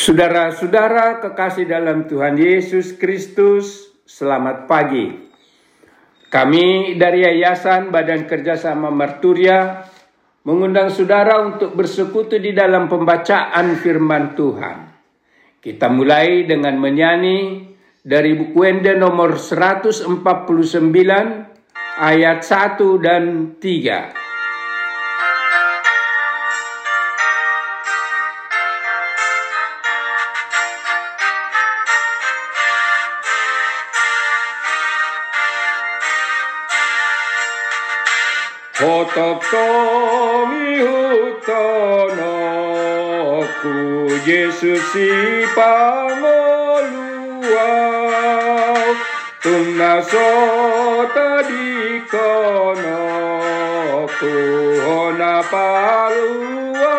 Saudara-saudara kekasih dalam Tuhan Yesus Kristus, selamat pagi. Kami dari Yayasan Badan Kerjasama Marturia mengundang saudara untuk bersekutu di dalam pembacaan firman Tuhan. Kita mulai dengan menyanyi dari buku Ende nomor 149 ayat 1 dan 3. Hotokomi hutono ku Yesus si pangoluau Tumna tadi kono ku hona palua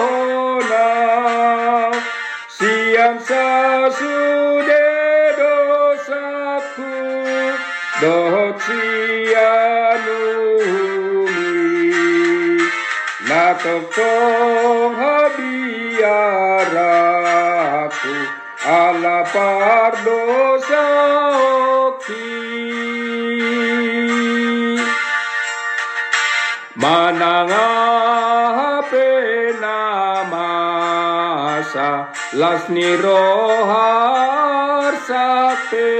hona. Siam sasude dosaku dohot Natokong habiaraku ala pardosa Mananga penamasa lasni rohar sape.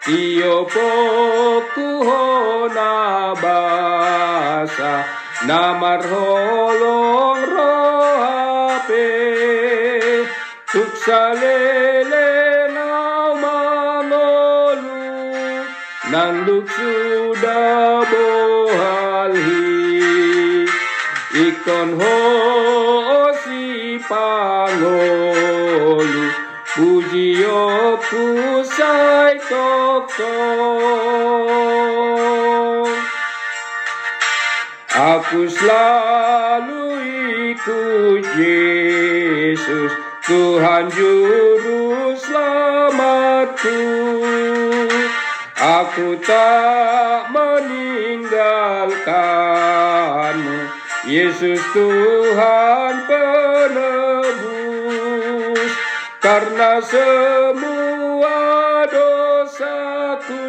Tio poku basa namar holong rohape tuksalele na manolu nanduk sudah bohalhi ikon ho si pangolu puji kusai tok Aku selalu ikut Yesus Tuhan Juru Selamatku. Aku tak meninggalkanmu Yesus Tuhan penebus. Karena semua dosaku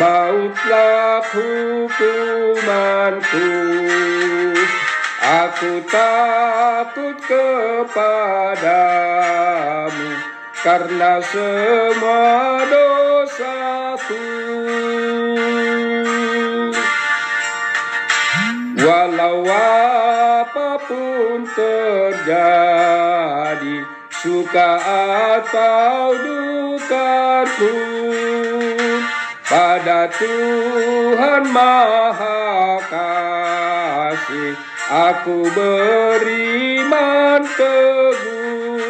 Mautlah hukumanku Aku takut kepadamu Karena semua dosaku. Walau apa pun terjadi Suka atau dukaku pada Tuhan Maha Kasih aku beriman teguh.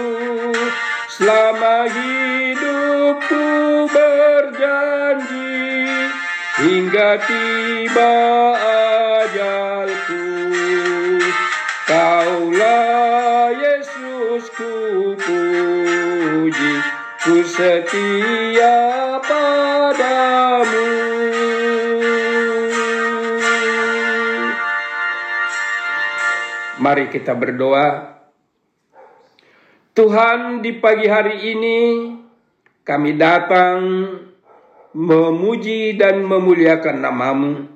Selama hidupku berjanji hingga tiba ajalku. Kaulah Yesus ku puji ku setia Mari kita berdoa Tuhan di pagi hari ini kami datang memuji dan memuliakan namamu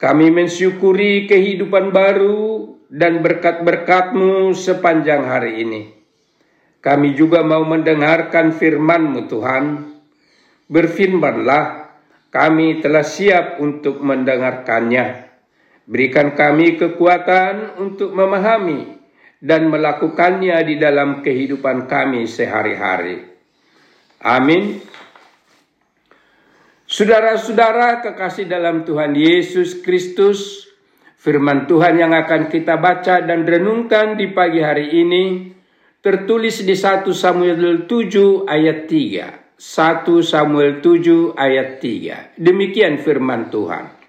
kami mensyukuri kehidupan baru dan berkat-berkatmu sepanjang hari ini. Kami juga mau mendengarkan firman-Mu Tuhan. Berfirmanlah, kami telah siap untuk mendengarkannya. Berikan kami kekuatan untuk memahami dan melakukannya di dalam kehidupan kami sehari-hari. Amin. Saudara-saudara kekasih dalam Tuhan Yesus Kristus, firman Tuhan yang akan kita baca dan renungkan di pagi hari ini tertulis di 1 Samuel 7 ayat 3. 1 Samuel 7 ayat 3. Demikian firman Tuhan.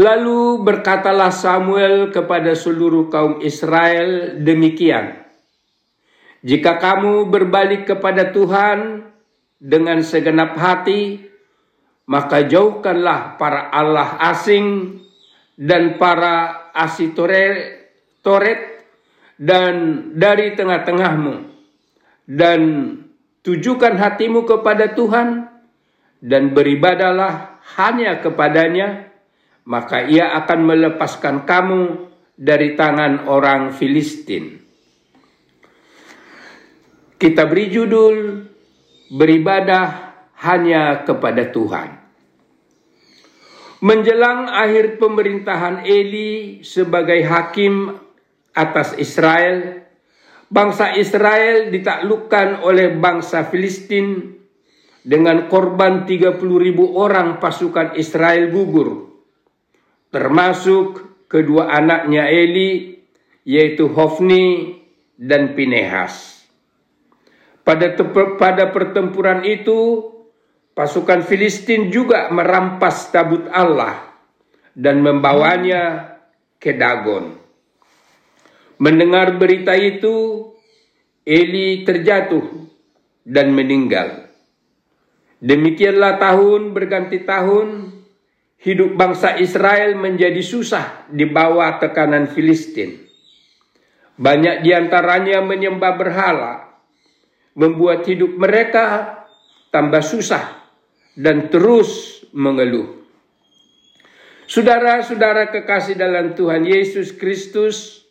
Lalu berkatalah Samuel kepada seluruh kaum Israel demikian. Jika kamu berbalik kepada Tuhan dengan segenap hati, maka jauhkanlah para Allah asing dan para asitoret dan dari tengah-tengahmu dan tujukan hatimu kepada Tuhan dan beribadalah hanya kepadanya maka ia akan melepaskan kamu dari tangan orang Filistin. Kita beri judul beribadah hanya kepada Tuhan. Menjelang akhir pemerintahan Eli sebagai hakim atas Israel, bangsa Israel ditaklukkan oleh bangsa Filistin dengan korban 30 ribu orang pasukan Israel gugur, termasuk kedua anaknya Eli, yaitu Hofni dan Pinehas. Pada, pada pertempuran itu, pasukan Filistin juga merampas tabut Allah dan membawanya ke Dagon. Mendengar berita itu, Eli terjatuh dan meninggal. Demikianlah tahun berganti tahun, hidup bangsa Israel menjadi susah di bawah tekanan Filistin. Banyak di antaranya menyembah berhala, membuat hidup mereka tambah susah dan terus mengeluh. Saudara-saudara kekasih dalam Tuhan Yesus Kristus,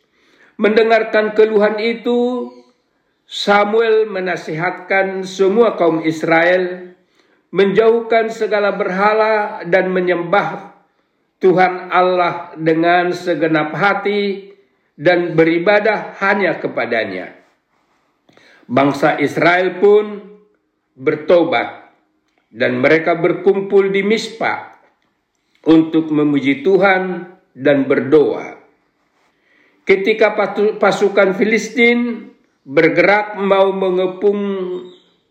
Mendengarkan keluhan itu, Samuel menasihatkan semua kaum Israel menjauhkan segala berhala dan menyembah Tuhan Allah dengan segenap hati dan beribadah hanya kepadanya. Bangsa Israel pun bertobat dan mereka berkumpul di Mispa untuk memuji Tuhan dan berdoa ketika pasukan Filistin bergerak mau mengepung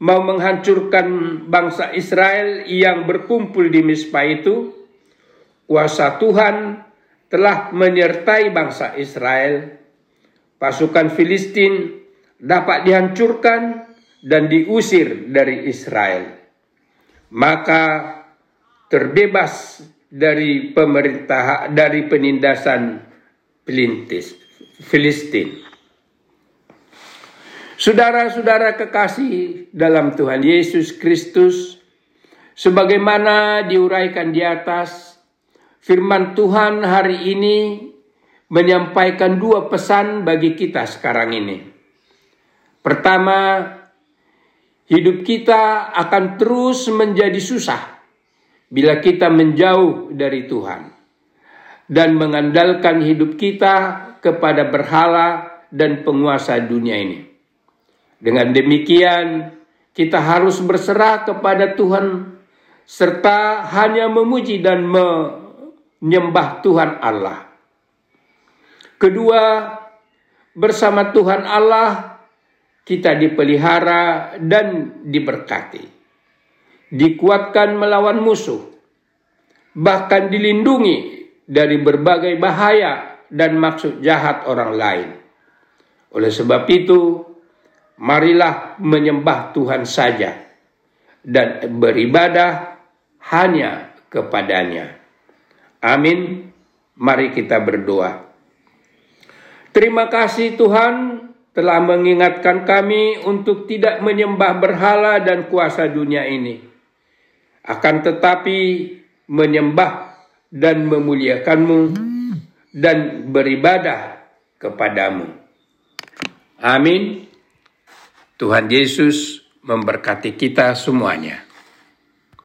mau menghancurkan bangsa Israel yang berkumpul di Mispa itu kuasa Tuhan telah menyertai bangsa Israel pasukan Filistin dapat dihancurkan dan diusir dari Israel maka terbebas dari pemerintah dari penindasan Filistin. Saudara-saudara kekasih dalam Tuhan Yesus Kristus, sebagaimana diuraikan di atas, firman Tuhan hari ini menyampaikan dua pesan bagi kita sekarang ini. Pertama, hidup kita akan terus menjadi susah bila kita menjauh dari Tuhan dan mengandalkan hidup kita kepada berhala dan penguasa dunia ini. Dengan demikian, kita harus berserah kepada Tuhan serta hanya memuji dan menyembah Tuhan Allah. Kedua, bersama Tuhan Allah kita dipelihara dan diberkati. Dikuatkan melawan musuh, bahkan dilindungi dari berbagai bahaya dan maksud jahat orang lain. Oleh sebab itu, marilah menyembah Tuhan saja dan beribadah hanya kepadanya. Amin. Mari kita berdoa. Terima kasih Tuhan telah mengingatkan kami untuk tidak menyembah berhala dan kuasa dunia ini. Akan tetapi menyembah dan memuliakanmu dan beribadah kepadamu. Amin. Tuhan Yesus memberkati kita semuanya.